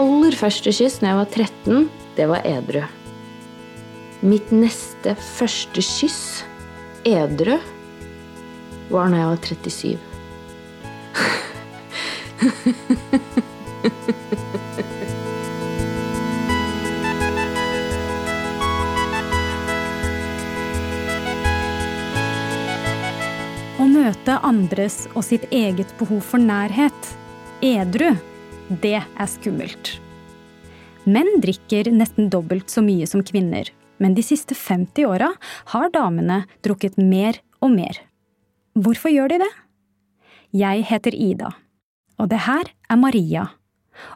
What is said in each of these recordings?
aller første kyss når jeg var 13, det var edru. Mitt neste første kyss, edru, var når jeg var 37. Å møte andres og sitt eget behov for nærhet, edru, det er skummelt. Menn drikker nesten dobbelt så mye som kvinner, men de siste 50 åra har damene drukket mer og mer. Hvorfor gjør de det? Jeg heter Ida, og det her er Maria,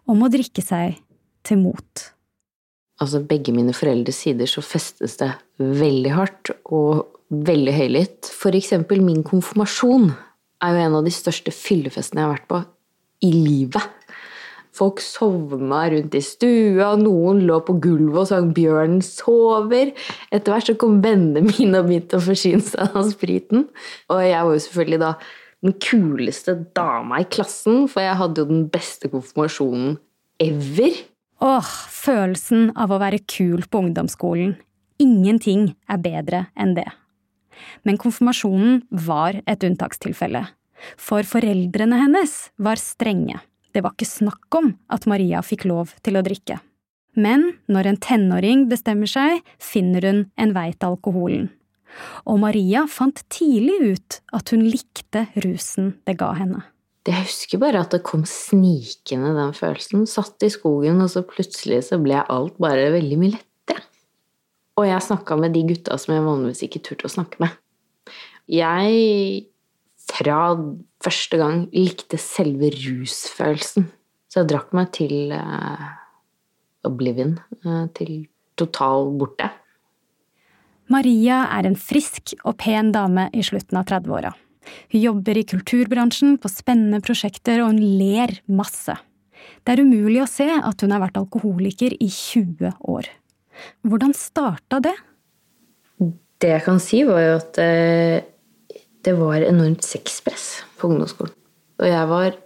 om å drikke seg til mot. Altså, begge mine foreldres sider så festes det veldig hardt og veldig høylytt. For eksempel min konfirmasjon er jo en av de største fyllefestene jeg har vært på i livet. Folk sovna rundt i stua, noen lå på gulvet og sang 'Bjørnen sover'. Etter hvert så kom vennene mine og begynte å forsyne seg av spriten. Og jeg var jo selvfølgelig da den kuleste dama i klassen, for jeg hadde jo den beste konfirmasjonen ever. Åh, følelsen av å være kul på ungdomsskolen. Ingenting er bedre enn det. Men konfirmasjonen var et unntakstilfelle. For foreldrene hennes var strenge. Det var ikke snakk om at Maria fikk lov til å drikke. Men når en tenåring bestemmer seg, finner hun en vei til alkoholen. Og Maria fant tidlig ut at hun likte rusen det ga henne. Jeg husker bare at det kom snikende, den følelsen. Satt i skogen, og så plutselig så ble alt bare veldig mye lettere. Og jeg snakka med de gutta som jeg vanligvis ikke turte å snakke med. Jeg, fra første gang, likte selve rusfølelsen. Så jeg drakk meg til uh, oblivion. Uh, til total borte. Maria er en frisk og pen dame i slutten av 30-åra. Hun jobber i kulturbransjen på spennende prosjekter, og hun ler masse. Det er umulig å se at hun har vært alkoholiker i 20 år. Hvordan starta det? Det jeg kan si, var jo at eh, det var enormt sexpress på ungdomsskolen. Og jeg var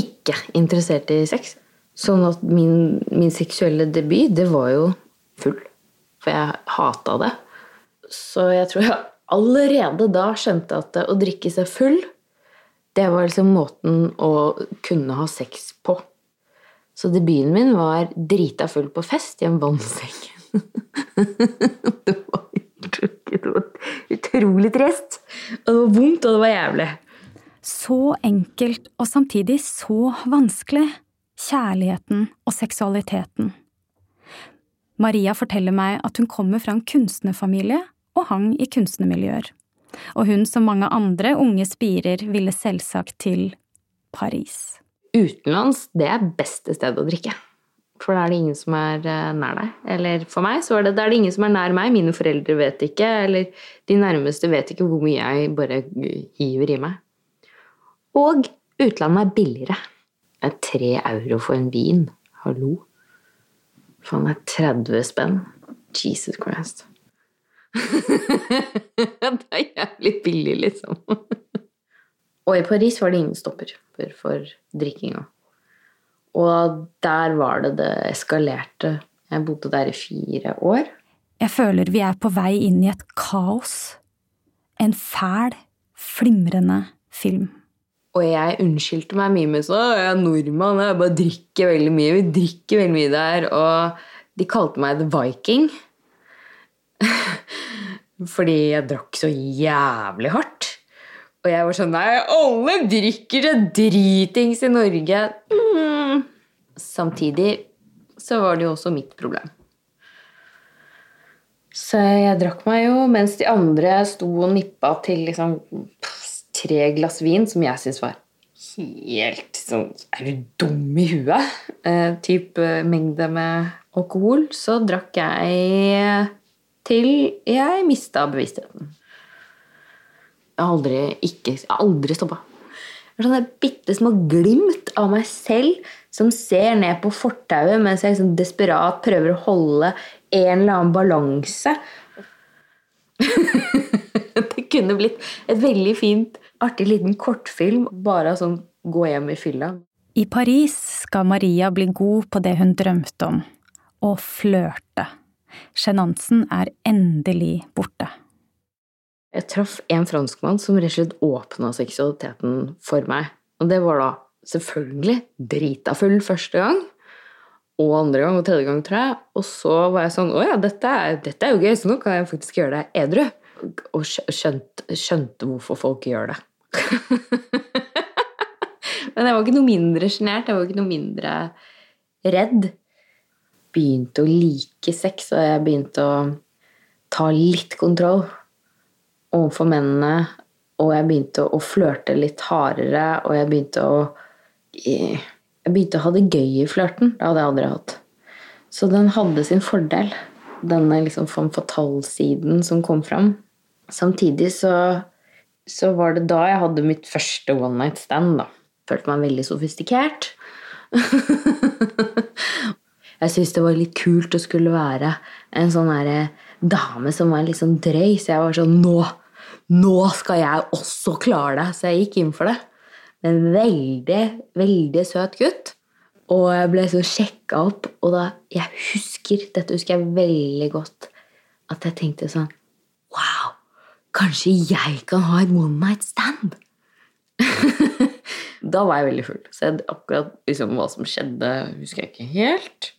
ikke interessert i sex. Sånn at min, min seksuelle debut, det var jo full. For jeg hata det. Så jeg tror jeg allerede da skjønte at å drikke seg full, det var liksom måten å kunne ha sex på. Så debuten min var drita full på fest i en vannseng. det var det var utrolig trist. Og det var vondt, og det var jævlig. Så enkelt og samtidig så vanskelig. Kjærligheten og seksualiteten. Maria forteller meg at hun kommer fra en kunstnerfamilie og hang i kunstnermiljøer. Og hun, som mange andre unge spirer, ville selvsagt til Paris. Utenlands, det er beste stedet å drikke. For da er det ingen som er eh, nær deg. Eller for meg så er det, da er det ingen som er nær meg. Mine foreldre vet ikke, eller de nærmeste vet ikke hvor mye jeg bare hiver i meg. Og utlandet er billigere. Det er tre euro for en vin. Hallo. Faen, det er 30 spenn. Jesus Christ. det er jævlig billig, liksom. og i Paris var det ingen stopper for drikkinga. Og der var det det eskalerte. Jeg bodde der i fire år. Jeg føler vi er på vei inn i et kaos. En fæl, flimrende film. Og jeg unnskyldte meg mye med sånn Jeg er nordmann, jeg bare drikker veldig mye. Vi drikker veldig mye der. Og de kalte meg The Viking. Fordi jeg drakk så jævlig hardt. Og jeg var sånn Nei, alle drikker seg dritings i Norge. Mm. Samtidig så var det jo også mitt problem. Så jeg drakk meg jo mens de andre sto og nippa til liksom tre glass vin, som jeg syntes var helt sånn Er du dum i huet? Eh, typ eh, mengde med alkohol. Så drakk jeg til jeg mista bevisstheten. Jeg har aldri, ikke, jeg har aldri stoppa. Det er sånne bitte små glimt av meg selv som ser ned på fortauet mens jeg liksom desperat prøver å holde en eller annen balanse. det kunne blitt et veldig fint, artig liten kortfilm bare av sånn gå hjem i fylla. I Paris skal Maria bli god på det hun drømte om å flørte. Sjenansen er endelig borte. Jeg traff en franskmann som rett og slett åpna seksualiteten for meg. Og det var da selvfølgelig drita full første gang. Og andre gang og tredje gang, tror jeg. Og så var jeg sånn Å ja, dette er, dette er jo gøy, så nå kan jeg faktisk gjøre det edru. Og skjønte, skjønte hvorfor folk gjør det. Men jeg var ikke noe mindre sjenert. Jeg var ikke noe mindre redd. Begynte å like sex, og jeg begynte å ta litt kontroll overfor mennene. Og jeg begynte å flørte litt hardere, og jeg begynte å Jeg begynte å ha det gøy i flørten. Det hadde jeg aldri hatt. Så den hadde sin fordel, denne liksom femme fatale-siden som kom fram. Samtidig så, så var det da jeg hadde mitt første one night stand, da følte meg veldig sofistikert. jeg syntes det var litt kult å skulle være en sånn dame som var litt sånn drøy, så jeg var sånn Nå! Nå skal jeg også klare det! Så jeg gikk inn for det. En veldig, veldig søt gutt. Og jeg ble så sjekka opp, og da Jeg husker, dette husker jeg veldig godt, at jeg tenkte sånn Wow! Kanskje jeg kan ha et one night stand? Da var jeg veldig full. Så akkurat liksom, hva som skjedde, husker jeg ikke helt.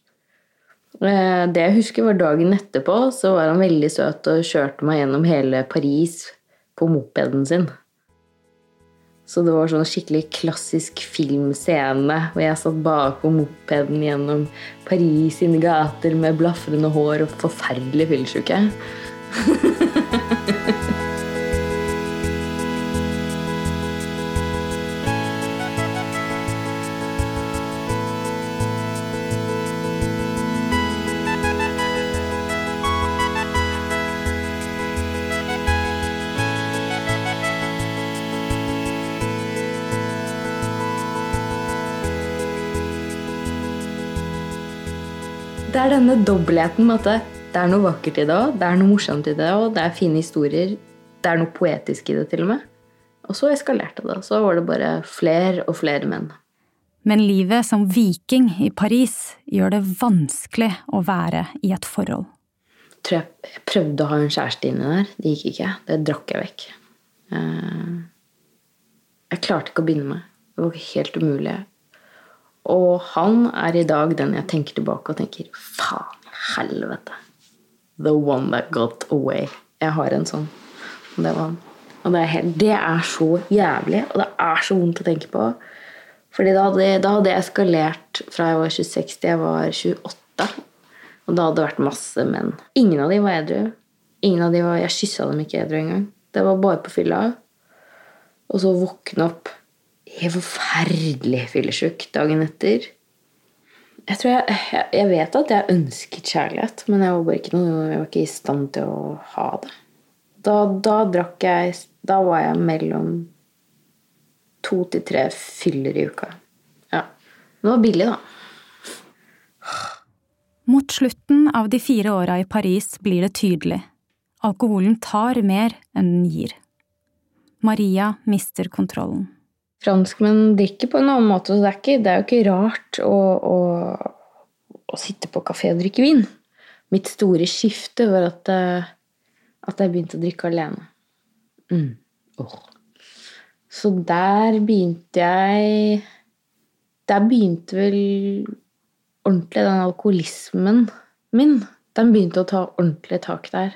Eh, det jeg husker, var dagen etterpå. Så var han veldig søt og kjørte meg gjennom hele Paris på mopeden sin. Så det var sånn skikkelig klassisk filmscene hvor jeg satt bakom mopeden gjennom Paris sine gater med blafrende hår og forferdelig fyllesyke. det er denne dobbeltheten med at det, er noe vakkert i det òg, det er noe morsomt i det òg, det er fine historier. Det er noe poetisk i det, til og med. Og så eskalerte det. Så var det bare flere og flere menn. Men livet som viking i Paris gjør det vanskelig å være i et forhold. Jeg tror jeg prøvde å ha en kjæreste inni der. Det gikk ikke. Det drakk jeg vekk. Eh, jeg klarte ikke å binde meg. Det var helt umulig. Og han er i dag den jeg tenker tilbake og tenker Faen, helvete. The one that got away. Jeg har en sånn. Og det var han. Og det er, helt, det er så jævlig, og det er så vondt å tenke på. Fordi da hadde, da hadde jeg eskalert fra jeg var 26 til jeg var 28. Og da hadde det vært masse menn. Ingen av dem var edru. Ingen av de var, Jeg kyssa dem ikke edru engang. Det var bare på fylla. Og så våkne opp helt forferdelig fyllesyk dagen etter. Jeg, jeg, jeg, vet at jeg ønsket kjærlighet, men jeg var bare ikke, noe, jeg var ikke i stand til å ha det. Da, da drakk jeg Da var jeg mellom to til tre fyller i uka. Ja. Det var billig, da. Mot slutten av de fire åra i Paris blir det tydelig. Alkoholen tar mer enn den gir. Maria mister kontrollen franskmenn drikker på en annen måte, så det er, ikke, det er jo ikke rart å, å, å, sitte på kafé og drikke vin. Mitt store skifte var at, eh, at jeg begynte å drikke alene. Mm. Oh. Så der begynte jeg Der begynte vel ordentlig den alkoholismen min. Den begynte å ta ordentlig tak der.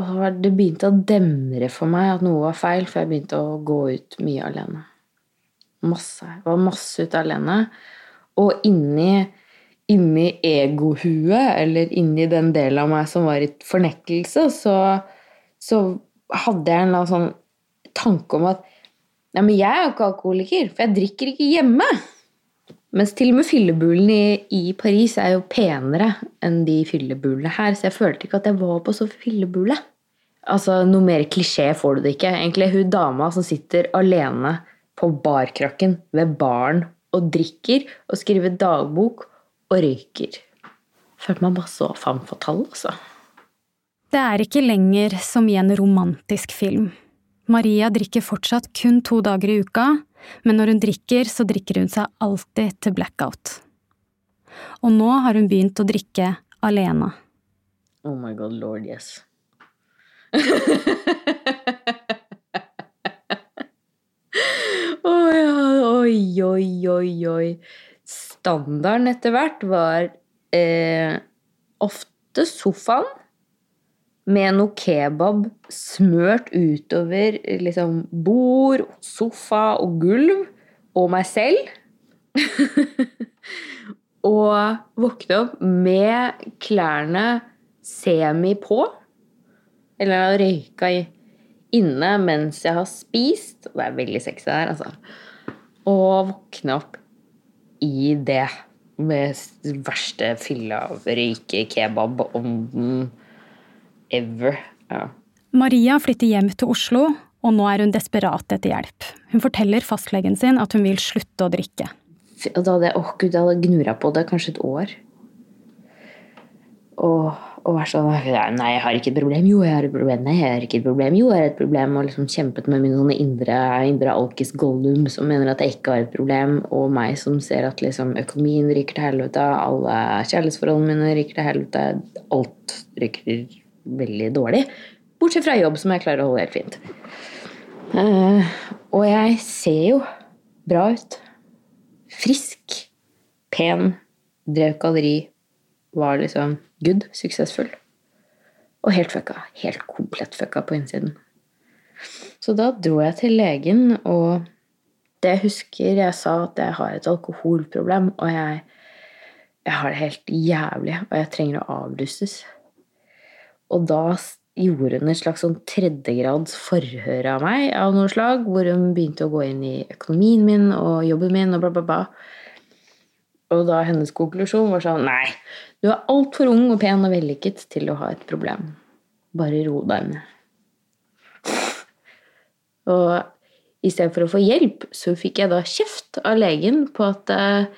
Og det begynte å demre for meg at noe var feil, for jeg begynte å gå ut mye alene. Masse. Jeg var masse ute alene. Og inni, inni egohuet, eller inni den delen av meg som var i fornektelse, så, så hadde jeg en sånn tanke om at Nei, men jeg er jo ikke alkoholiker, for jeg drikker ikke hjemme. Mens til og med fyllebulene i, i, Paris er jo penere enn de fyllebulene her, så jeg følte ikke at jeg var på så fyllebule. Altså, Noe mer klisjé får du det ikke. Egentlig hun dama som sitter alene på barkrakken ved baren og drikker og skriver dagbok og røyker. Følte meg bare så femme fatale, altså. Det er ikke lenger som i en romantisk film. Maria drikker fortsatt kun to dager i uka, men når hun drikker, så drikker hun seg alltid til blackout. Og nå har hun begynt å drikke alene. Oh my god, lord, yes. oh, ja. Oi, oi, oi, oi. Standarden etter hvert var eh, ofte sofaen med noe kebab smørt utover liksom, bord, sofa og gulv, og meg selv. og våkne opp med klærne semi på. Eller har røyka inne mens jeg har spist. Og det er veldig sexy der, altså. Og våkne opp i det med verste fylla av røyke kebab om ever. Ja. Maria flytter hjem til Oslo, og nå er hun desperat etter hjelp. Hun forteller fastlegen sin at hun vil slutte å drikke. Da hadde jeg, oh, gud, jeg hadde gnura på det kanskje et år. Og, og vært sånn Nei, jeg har ikke et problem. Jo, jeg har et problem. Nei, jeg har ikke et problem. Jo, jeg har et problem. Og liksom kjempet med min sånne indre, indre alkis gollum som mener at jeg ikke har et problem, og meg som ser at liksom økonomien ryker til helvete, alle kjærlighetsforholdene mine ryker til helvete, alt ryker veldig dårlig. Bortsett fra jobb, som jeg klarer å holde helt fint. Uh, og jeg ser jo bra ut. Frisk, pen, drev galleri, var liksom good, suksessfull. Og helt fucka. Helt komplett fucka på innsiden. Så da dro jeg til legen, og det jeg husker jeg sa at jeg har et alkoholproblem, og jeg, jeg har det helt jævlig, og jeg trenger å avrustes. Og da gjorde hun et slags sånn tredjegrads forhør av meg, av noe slag, hvor hun begynte å gå inn i økonomien min og jobben min og bla, bla, bla. Og da hennes konklusjon var sånn Nei, du er altfor ung og pen og vellykket til å ha et problem. Bare ro deg ned. Og i stedet for å få hjelp, så fikk jeg da kjeft av legen på at eh,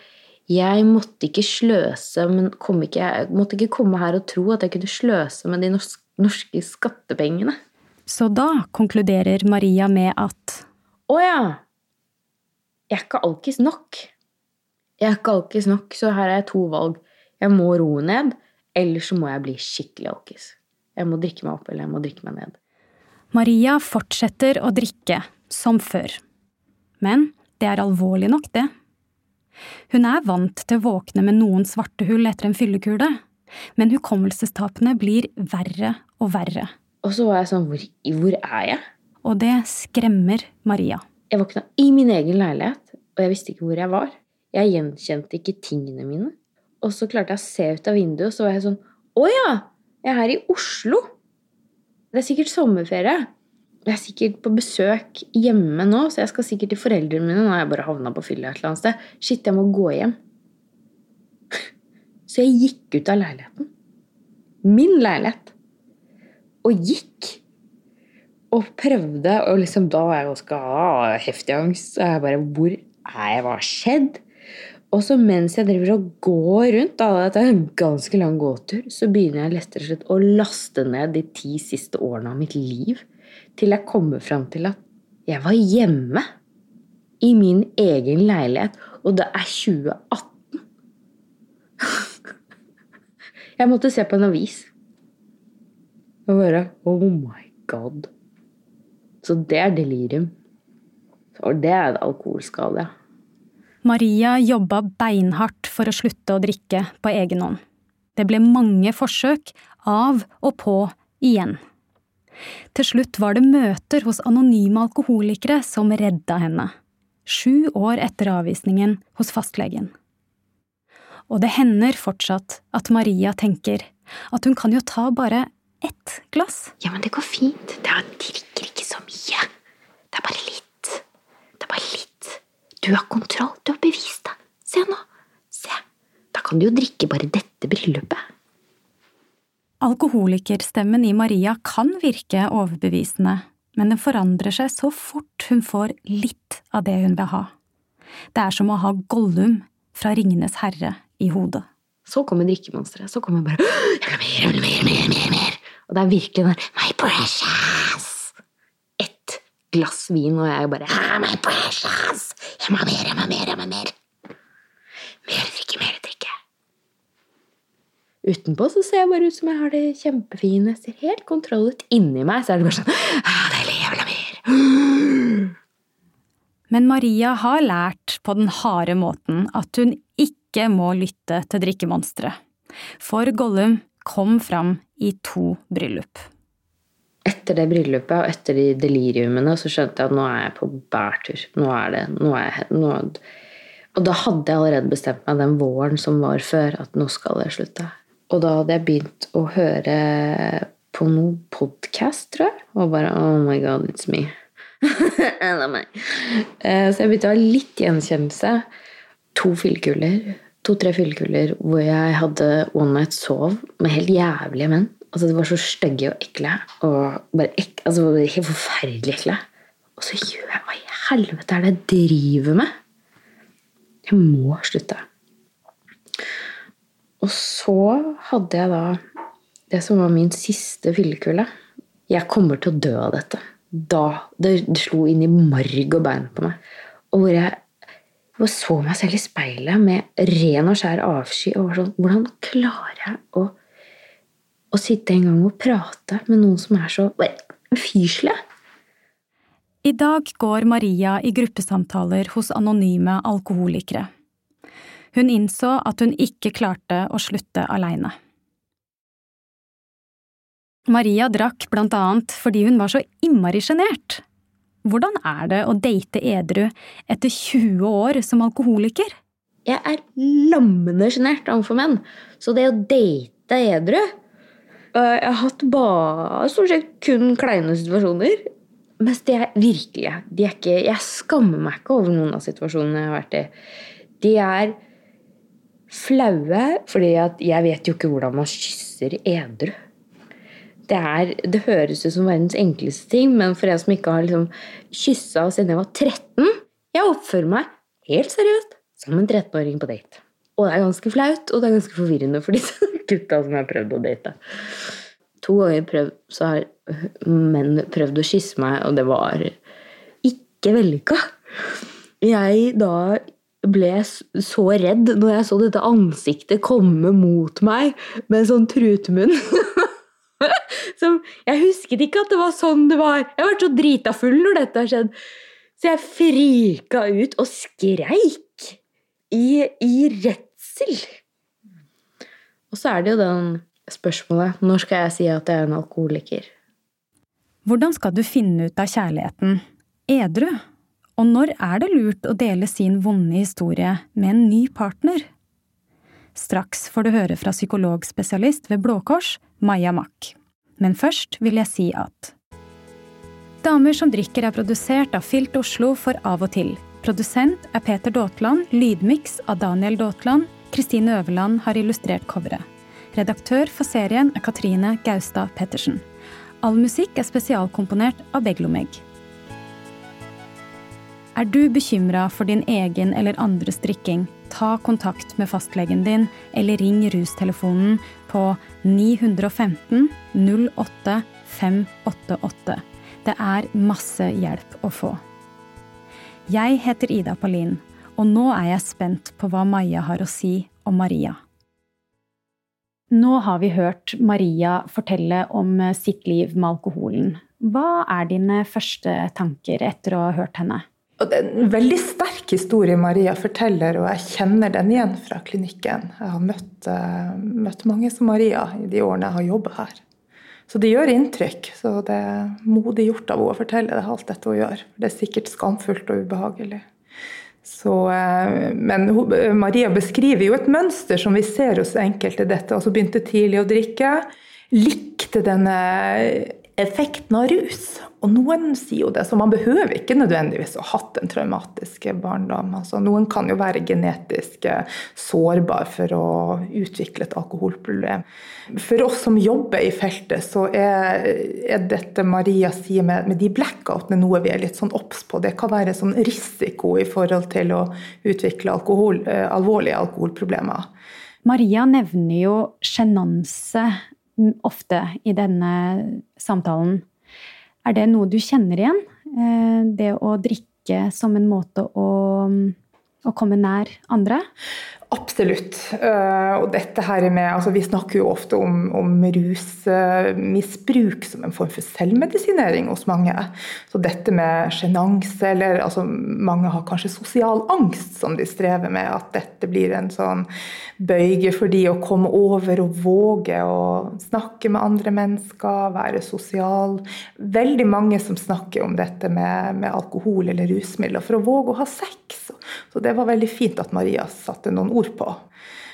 jeg måtte ikke sløse, men ikke, jeg måtte ikke komme her og tro at jeg kunne sløse med de norske skattepengene. Så da konkluderer Maria med at Å ja! Jeg er ikke alkis nok. Jeg er ikke alkis nok, så her er jeg to valg. Jeg må roe ned, eller så må jeg bli skikkelig alkis. Jeg må drikke meg opp, eller jeg må drikke meg ned. Maria fortsetter å drikke, som før. Men det er alvorlig nok, det. Hun er vant til å våkne med noen svarte hull etter en fyllekule, men hukommelsestapene blir verre og verre. Og så var jeg sånn hvor, hvor er jeg? Og det skremmer Maria. Jeg våkna i min egen leilighet, og jeg visste ikke hvor jeg var. Jeg gjenkjente ikke tingene mine. Og så klarte jeg å se ut av vinduet, og så var jeg sånn Å ja! Jeg er her i Oslo! Det er sikkert sommerferie. Jeg er sikkert på besøk hjemme nå, så jeg skal sikkert til foreldrene mine. Nå har jeg bare havna på fylla et eller annet sted. Shit, jeg må gå hjem. Så jeg gikk ut av leiligheten. Min leilighet. Og gikk. Og prøvde, og liksom da var jeg ganske heftig angst. Og jeg bare Hvor er jeg? Hva har skjedd? Og så mens jeg driver og går rundt, da, dette er en ganske lang gåtur, så begynner jeg rett slett å laste ned de ti siste årene av mitt liv til jeg kommer fram til at jeg var hjemme i min egen leilighet, og det er 2018. Jeg måtte se på en avis. Og bare Oh my god. Så det er delirium. Og det er en alkoholskade. Maria jobba beinhardt for å slutte å drikke på egen hånd. Det ble mange forsøk, av og på igjen. Til slutt var det møter hos anonyme alkoholikere som redda henne. Sju år etter avvisningen hos fastlegen. Og det hender fortsatt at Maria tenker at hun kan jo ta bare ett glass. Ja, men det går fint. Det drikker ikke så mye. Det er bare litt. Det er bare litt. Du har kontroll. Du har bevist det. Se nå. Se. Da kan du jo drikke bare dette bryllupet. Alkoholikerstemmen i Maria kan virke overbevisende, men den forandrer seg så fort hun får litt av det hun vil ha. Det er som å ha Gollum fra Ringenes herre i hodet. Så kommer drikkemonsteret. Så kommer bare Jeg vil mer, mer, mer, mer, mer. Og det er virkelig den My precious! Ett glass vin, og jeg bare My precious! Jeg må mer, jeg må mer, jeg må. Mer drikke, mer drikke. Utenpå så ser jeg bare ut som jeg har det kjempefint. Jeg ser helt kontroll ut. Inni meg så er det bare sånn ah, Deilig, jeg vil ha mer. Men Maria har lært på den harde måten at hun ikke må lytte til drikkemonsteret. For Gollum kom fram i to bryllup. Etter det bryllupet og etter de deliriumene så skjønte jeg at nå er jeg på bærtur. Nå er det nå er jeg, nå, Og da hadde jeg allerede bestemt meg den våren som var før, at nå skal jeg slutte. Og da hadde jeg begynt å høre på noen podkast, tror jeg. Og bare Oh my God, it's me. det er meg. Eh, så jeg begynte å ha litt gjenkjennelse. To fyllekuler. To-tre fyllekuler hvor jeg hadde one night sov med helt jævlige menn. Altså, de var så stygge og ekle. Og bare ek, altså, helt forferdelig ekle. Og så gjør jeg Hva i helvete er det jeg driver med? Jeg må slutte. Og så hadde jeg da det som var min siste fyllekule. Jeg kommer til å dø av dette. Da det, det slo inn i marg og bein på meg. Og hvor jeg, jeg så meg selv i speilet med ren og skjær avsky. og var sånn, Hvordan klarer jeg å å sitte en gang og prate med noen som er så fyrslige. I dag går Maria i gruppesamtaler hos anonyme alkoholikere. Hun innså at hun ikke klarte å slutte aleine. Maria drakk blant annet fordi hun var så innmari sjenert. Hvordan er det å date edru etter 20 år som alkoholiker? Jeg er lammende sjenert overfor menn, så det å date edru Eh, jeg har hatt bare stort sett kun kleine situasjoner. Mens de er virkelige. De er ikke, jeg skammer meg ikke over noen av situasjonene jeg har vært i. De er flaue, fordi jeg vet jo ikke hvordan man kysser edru. Det, er, det høres ut som verdens enkleste ting, men for en som ikke har liksom kyssa siden jeg var 13 Jeg oppfører meg helt seriøst som en 13-åring på date. Og det er ganske flaut, og det er ganske forvirrende for disse gutta som jeg har prøvd å date. To ganger prøvd, så har menn prøvd å kysse meg, og det var ikke vellykka. Jeg da ble så redd når jeg så dette ansiktet komme mot meg med en sånn trutemunn. Som, jeg husket ikke at det var sånn det var. Jeg har vært så drita full når dette har skjedd. Så jeg frika ut og skreik i, i redsel. Og så er det jo den spørsmålet når skal jeg si at jeg er en alkoholiker? Hvordan skal du finne ut av kjærligheten edru? Og når er det lurt å dele sin vonde historie med en ny partner? Straks får du høre fra psykologspesialist ved Blå Kors, Maja Mack. Men først vil jeg si at Damer som drikker er produsert av Filt Oslo for Av og til. Produsent er Peter Daatland, lydmiks av Daniel Daatland. Kristine Øverland har illustrert coveret. Redaktør for serien er Katrine Gaustad Pettersen. All musikk er spesialkomponert av Beglomeg. Er du bekymra for din egen eller andres drikking, ta kontakt med fastlegen din eller ring rustelefonen på 915 08 588. Det er masse hjelp å få. Jeg heter Ida Palin, og nå er jeg spent på hva Maja har å si om Maria. Nå har vi hørt Maria fortelle om sitt liv med alkoholen. Hva er dine første tanker etter å ha hørt henne? Det er en veldig sterk historie Maria forteller, og jeg kjenner den igjen fra klinikken. Jeg har møtt, uh, møtt mange som Maria i de årene jeg har jobbet her. Så det gjør inntrykk. Så det er modig gjort av henne å fortelle det alt dette hun gjør. Det er sikkert skamfullt og ubehagelig. Så, eh, men Maria beskriver jo et mønster som vi ser hos enkelte. dette, altså Begynte tidlig å drikke. Likte denne effekten av rus. Og noen sier jo det, så man behøver ikke nødvendigvis å ha hatt en traumatisk barndom. Altså, noen kan jo være genetisk sårbar for å utvikle et alkoholproblem. For oss som jobber i feltet, så er, er dette Maria sier med, med de blackoutene noe vi er litt sånn obs på. Det kan være sånn risiko i forhold til å utvikle alkohol, eh, alvorlige alkoholproblemer. Maria nevner jo sjenanse ofte i denne samtalen. Er det noe du kjenner igjen? det å drikke som en måte å, å komme nær andre? Absolutt. Eh, og dette her med, altså Vi snakker jo ofte om, om rusmisbruk som en form for selvmedisinering hos mange. Så dette med sjenanse, eller altså mange har kanskje sosial angst som de strever med. At dette blir en sånn bøyge for de å komme over og våge å snakke med andre mennesker, være sosial. Veldig mange som snakker om dette med, med alkohol eller rusmidler for å våge å ha sex. Så det var veldig fint at Maria satte noen ord på.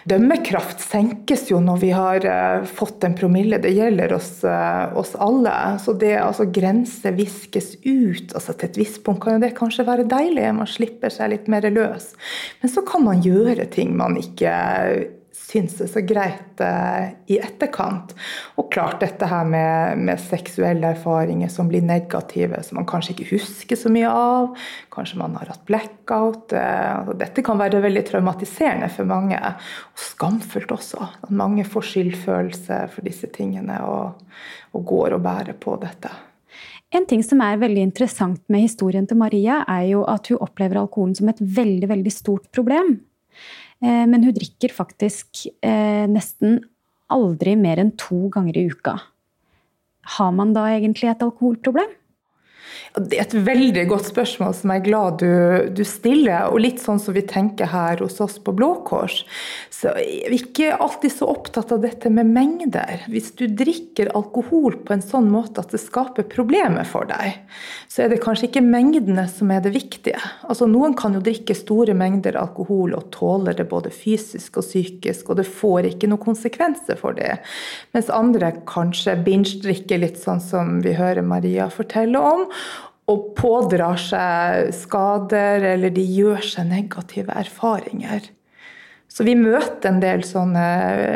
Dømmekraft senkes jo når vi har uh, fått en promille. Det gjelder oss, uh, oss alle. Så det altså grenser viskes ut altså til et visst punkt kan det kanskje være deilig. Man slipper seg litt mer løs. Men så kan man gjøre ting man ikke syns er så greit eh, i etterkant. Og klart dette her med, med, seksuelle erfaringer som blir negative, som man kanskje ikke husker så mye av. Kanskje man har hatt blackout. Eh, altså, dette kan være veldig traumatiserende for mange. Og skamfullt også. At mange får skyldfølelse for disse tingene og, og går og bærer på dette. En ting som er veldig interessant med historien til Maria, er jo at hun opplever alkoholen som et veldig, veldig stort problem. Eh, men hun drikker faktisk eh, nesten aldri mer enn to ganger i uka. Har man da egentlig et alkoholproblem? Det er et veldig godt spørsmål som jeg er glad du, du, stiller. Og litt sånn som vi tenker her hos oss på Blå Kors, så er vi ikke alltid så opptatt av dette med mengder. Hvis du drikker alkohol på en sånn måte at det skaper problemer for deg, så er det kanskje ikke mengdene som er det viktige. Altså Noen kan jo drikke store mengder alkohol og tåler det både fysisk og psykisk, og det får ikke noen konsekvenser for det. Mens andre kanskje binge-drikker litt sånn som vi hører Maria fortelle om og pådrar seg skader, eller de gjør seg negative erfaringer. Så vi møter en del sånne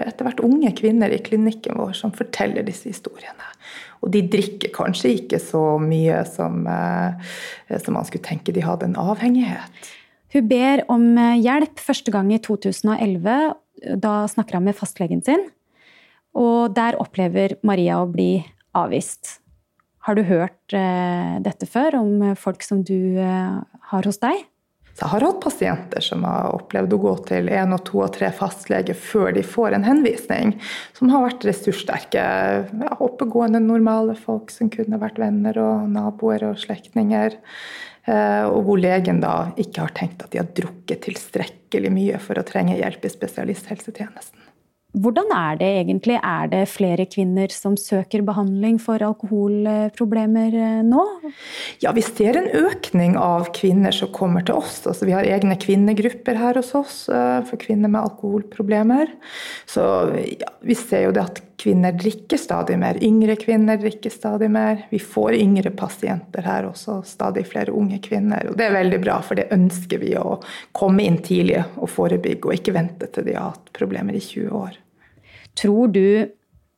etter hvert unge kvinner i klinikken vår som forteller disse historiene. Og de drikker kanskje ikke så mye som, eh, som man skulle tenke de hadde en avhengighet. Hun ber om hjelp første gang i 2011. Da snakker han med fastlegen sin. Og der opplever Maria å bli avvist. Har du hørt eh, dette før, om eh, folk som du eh, har hos deg? Så jeg har hatt pasienter som har opplevd å gå til én og to og tre fastleger før de får en henvisning, som har vært ressurssterke, ja, oppegående, normale folk som kunne vært venner og naboer og slektninger. Og hvor legen da ikke har tenkt at de har drukket tilstrekkelig mye for å trenge hjelp i spesialisthelsetjenesten. Hvordan er det egentlig? Er det flere kvinner som søker behandling for alkoholproblemer eh, nå? Ja, vi ser en økning av kvinner som kommer til oss. Altså, vi har egne kvinnegrupper her hos oss eh, for kvinner med alkoholproblemer. Så ja, vi ser jo det at kvinner drikker stadig mer. Yngre kvinner drikker stadig mer. Vi får yngre pasienter her også, stadig flere unge kvinner. Og det er veldig bra, for det ønsker vi å komme inn tidlig og forebygge, og ikke vente til de har hatt problemer i 20 år. Tror du,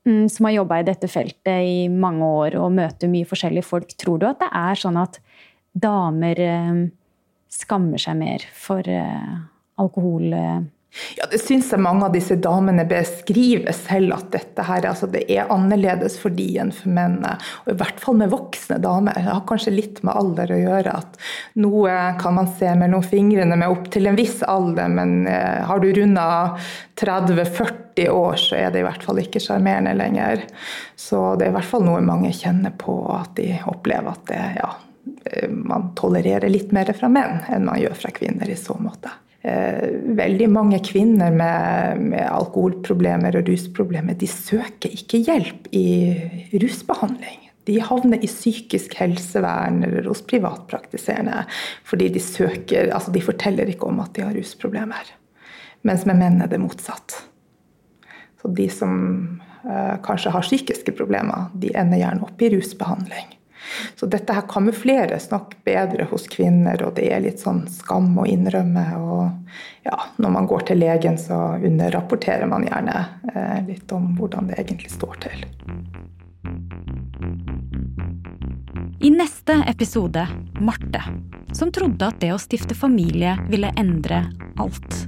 mm, som har jobba i dette feltet i mange år og møter mye forskjellige folk, tror du at det er sånn at damer eh, skammer seg mer for eh, alkohol? Ja, Det syns jeg mange av disse damene beskriver selv, at dette her, altså det er annerledes for de enn for mennene. Og I hvert fall med voksne damer. Det har kanskje litt med alder å gjøre. at Noe kan man se mellom fingrene med opp til en viss alder, men eh, har du runda 30-40 år, så er det i hvert fall ikke sjarmerende lenger. Så det er i hvert fall noe mange kjenner på, at de opplever at det, ja, eh, man tolererer litt mer fra menn enn man gjør fra kvinner i så måte. Eh, veldig mange kvinner med, med, alkoholproblemer og rusproblemer de søker ikke hjelp i rusbehandling. De havner i psykisk helsevern eller hos privatpraktiserende fordi de søker Altså, de forteller ikke om at de har rusproblemer. Mens med menn er det motsatt. Så de som uh, kanskje har psykiske problemer, de ender gjerne opp i rusbehandling. Så dette her kamufleres nok bedre hos kvinner, og det er litt sånn skam å innrømme. Og ja, når man går til legen, så underrapporterer man gjerne eh, litt om hvordan det egentlig står til. I neste episode Marte, som trodde at det å stifte familie ville endre alt.